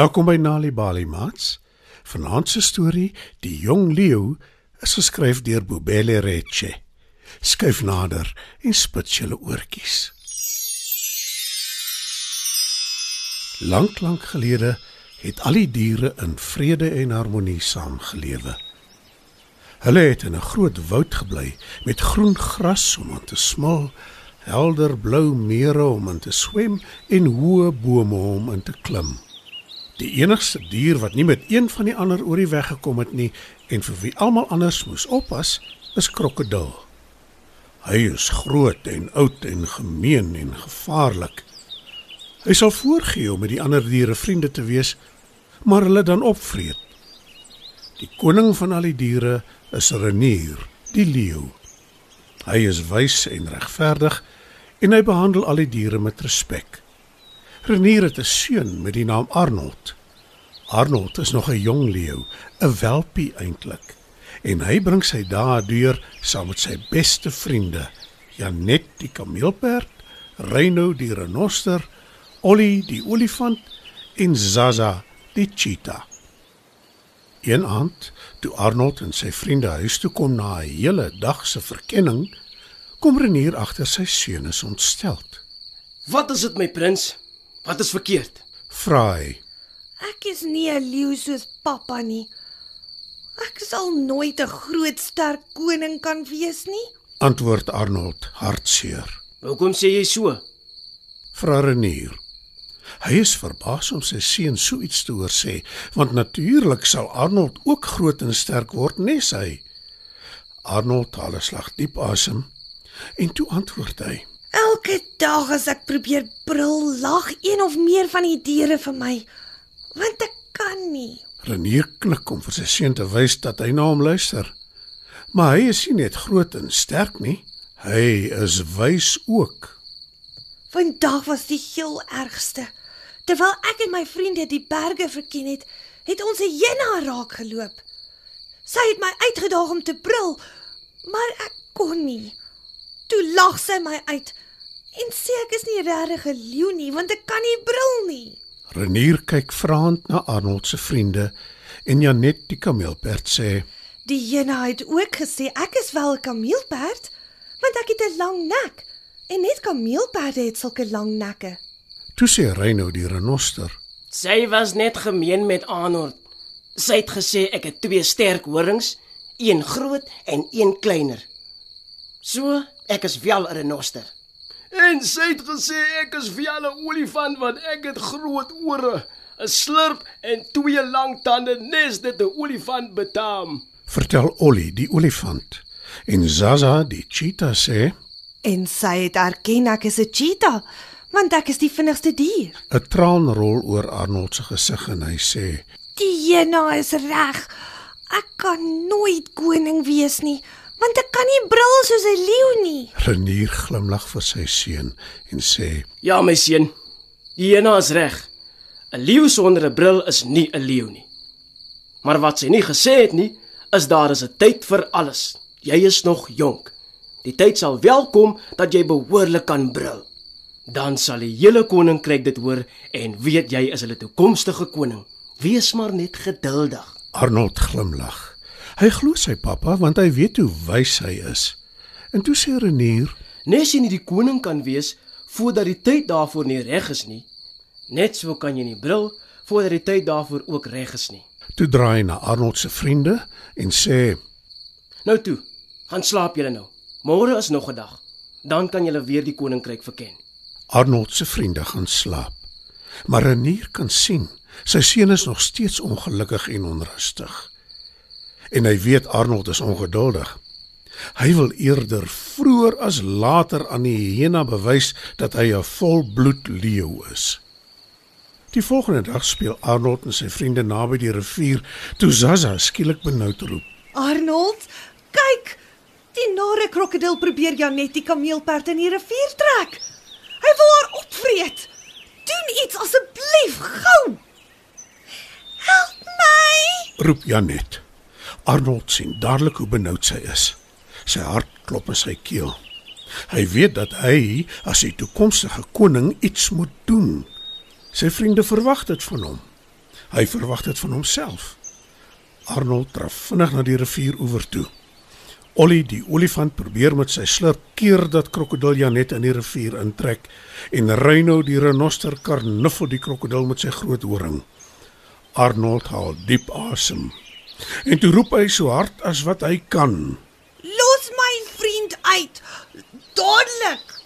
Welkom by Nali Bali Mats. Vanaand se storie, Die Jong Leeu, is geskryf deur Bobele Reche. Skuif nader en spit julle oortjies. Lank lank gelede het al die diere in vrede en harmonie saamgelewe. Hulle het in 'n groot woud gebly met groen gras om aan te smil, helder blou mere om in te swem en hoë bome om in te klim. Die enigste dier wat nie met een van die ander oor die weg gekom het nie en vir wie almal anders moes oppas, is krokodil. Hy is groot en oud en gemeen en gevaarlik. Hy sal voorgee om met die ander diere vriende te wees, maar hulle dan opvreet. Die koning van al die diere is Renier, die leeu. Hy is wys en regverdig en hy behandel al die diere met respek. Renier het 'n seun met die naam Arnold. Arnold is nog 'n jong leeu, 'n welpie eintlik, en hy bring sy dae deur saam met sy beste vriende, Janet die kameelperd, Reino die renoster, Ollie die olifant en Zaza die cheetah. Een aand, toe Arnold en sy vriende huis toe kom na 'n hele dag se verkenning, kom Renier agter sy seun is ontsteld. Wat is dit my prins? Wat is verkeerd? Vra hy: Ek is nie 'n leeu soos pappa nie. Ek sal nooit 'n groot sterk koning kan wees nie. Antwoord Arnold hartseer. Hoekom sê jy so? Vra Renier. Hy is verbaas om sy seun so iets te hoor sê, want natuurlik sal Arnold ook groot en sterk word, nes hy. Arnold haal 'n slag diep asem en toe antwoord hy: Elke dag as ek probeer brul, lag een of meer van die diere vir my, want ek kan nie. Renier knik om vir sy seun te wys dat hy na hom luister. Maar hy is nie net groot en sterk nie, hy is wys ook. Vandag was die heel ergste. Terwyl ek en my vriende die berge verken het, het ons 'n hyena raak geloop. Sy het my uitgedaag om te brul, maar ek kon nie. Toe lag sy my uit en sê ek is nie regtig 'n leeu nie, want ek kan nie brul nie. Renier kyk vraend na Arnold se vriende en Janet die kameelperd sê: Die hyena het ook gesê ek is wel 'n kameelperd, want ek het 'n lang nek en net kameelperde het sulke lang nekke. Toe sê Reino die renoster: Sy was net gemeen met Arnold. Sy het gesê ek het twee sterk horings, een groot en een kleiner. So, ek is wel 'n renoster. En sy het gesê ek is wel 'n olifant want ek het groot ore, 'n slurp en twee lang tande nes dit 'n olifant betaam. Vertel Ollie die olifant. En Zaza die cheetah sê: En sy het erken ek is 'n cheetah, want ek is die vinnigste dier. 'n Traan rol oor Arnold se gesig en hy sê: Die hyena is reg. Ek kan nooit koning wees nie, want ek kan nie brul soos 'n leeu nie. Renier glimlag vir sy seun en sê: Ja, my seun. Hyena is reg. 'n Leeu sonder 'n bril is nie 'n leeu nie. Maar wat sy nie gesê het nie, is daar is 'n tyd vir alles. Jy is nog jonk. Die tyd sal wel kom dat jy behoorlik kan brul. Dan sal die hele koninkryk dit hoor en weet jy is hulle toekomstige koning. Wees maar net geduldig. Arnold glimlag. Hy glo sy pappa want hy weet hoe wys hy is. En toe sê Renier: Nes jy nie die koning kan wees voordat die tyd daarvoor nie reg is nie. Net so kan jy nie brul voordat die tyd daarvoor ook reg is nie. Toe draai hy na Arnold se vriende en sê: Nou toe, gaan slaap julle nou. Môre is nog 'n dag. Dan kan julle weer die koninkryk verken. Arnold se vriende gaan slaap. Maar Renier kan sien, sy seun is nog steeds ongelukkig en onrustig. En hy weet Arnold is ongeduldig. Hy wil eerder vroeër as later aan die hyena bewys dat hy 'n volbloed leeu is. Die volgende dag speel Arnold en sy vriende naby die rivier toe Zaza skielik benoud roep. Arnold, kyk! Die nare krokodil probeer Janet die kameelperd in die rivier trek. Hy wil haar opvreet. Doen iets asseblief, gou. Help my! roep Janet. Arnold sien dadelik hoe benoud sy is. Sy hart klop in sy keel. Hy weet dat hy as die toekomstige koning iets moet doen. Sy vriende verwag dit van hom. Hy verwag dit van homself. Arnold draf vinnig na die rivieroewer toe. Ollie die olifant probeer met sy slurp keer dat krokodil Janet in die rivier intrek en Rhino die renoster karnuffel die krokodil met sy groot horing. Arnold haal diep asem. En toe roep hy so hard as wat hy kan. Los my vriend uit. Dadelik.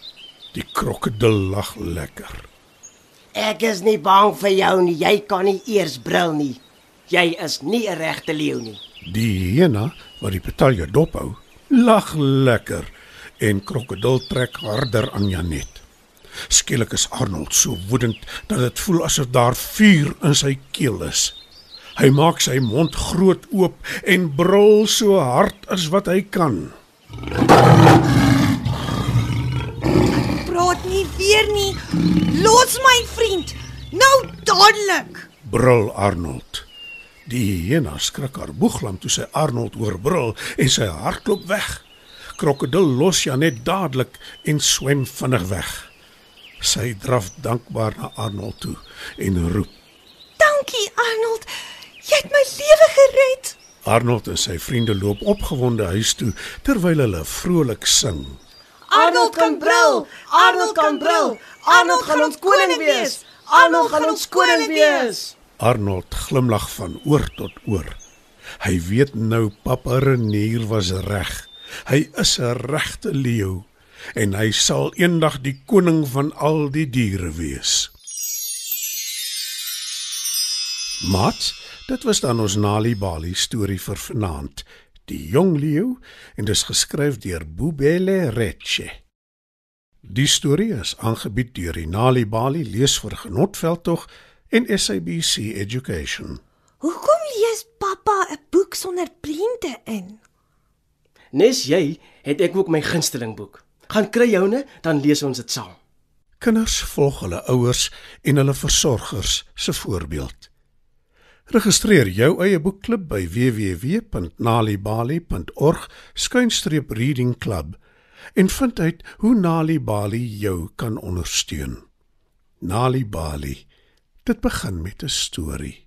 Die krokodil lag lekker. Ek is nie bang vir jou nie. Jy kan nie eers brul nie. Jy is nie 'n regte leeu nie. Die hyena wat die petalje dophou, lag lekker en krokodil trek harder aan Janet. Skielik is Arnold so woedend dat dit voel asof daar vuur in sy keel is. Hy maak sy mond groot oop en brul so hard as wat hy kan. Praat nie weer nie. Los my vriend. Nou dadelik. Brul Arnold. Die hyena skrik haar boeglam toe sy Arnold hoor brul en sy hardloop weg. Krokodil los Janet dadelik en swem vinnig weg. Sy draf dankbaar na Arnold toe en roep Dankie Arnold. Jy het my lewe gered. Arnold en sy vriende loop opgewonde huis toe terwyl hulle vrolik sing. Arnold kan brul. Arnold kan brul. Arnold gaan ons koning wees. Arnold gaan ons koning wees. Arnold glimlag van oor tot oor. Hy weet nou Papa Renier was reg. Hy is 'n regte leeu en hy sal eendag die koning van al die diere wees. Mat, dit was dan ons Nali Bali storie vir vanaand. Die jong leeu en dis geskryf deur Bubele Retche. Die storie is aangebied deur die Nali Bali lees vir Genotveldtog en SABC Education. Hoekom lees pappa 'n boek sonder prente in? Nes jy het ek ook my gunsteling boek. Gaan kry joune, dan lees ons dit saam. Kinders volg hulle ouers en hulle versorgers se voorbeeld. Registreer jou eie boekklub by www.nalibali.org/reading club en vind uit hoe Nali Bali jou kan ondersteun. Nali Bali. Dit begin met 'n storie.